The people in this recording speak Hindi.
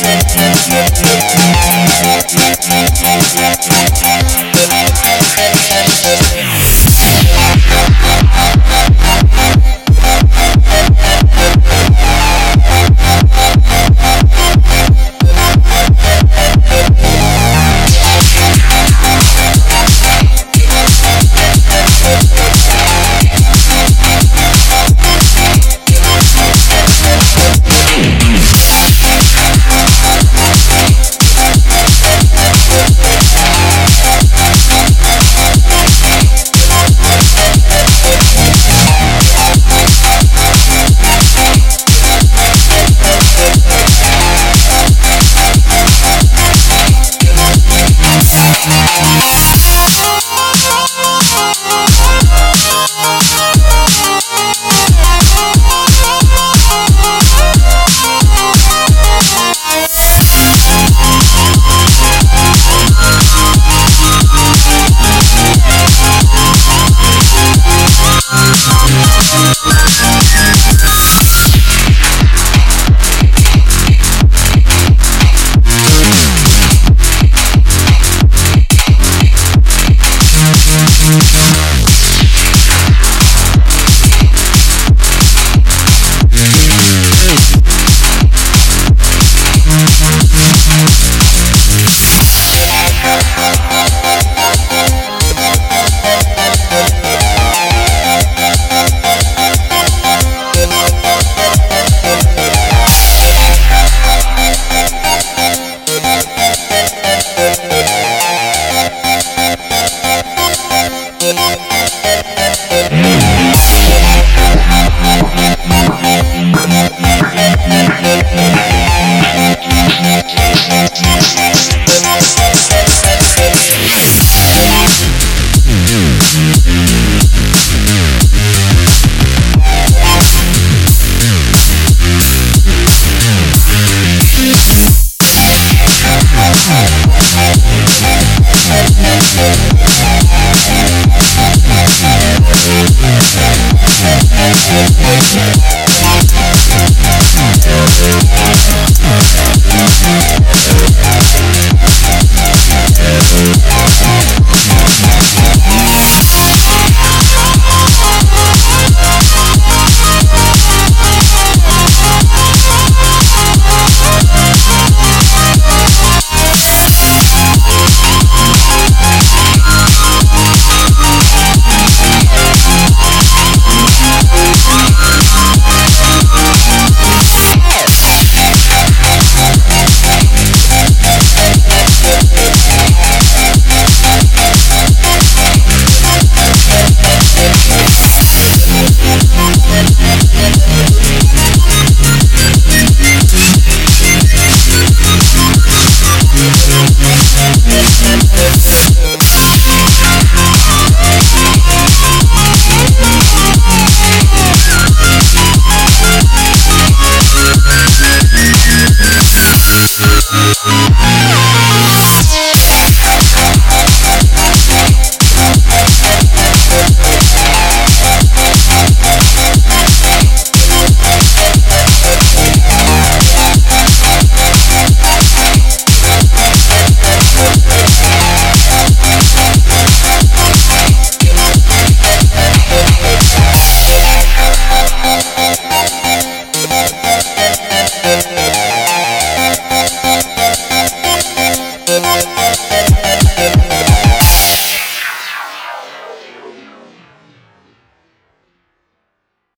Yeah. Yes, yes, yes. Yeah.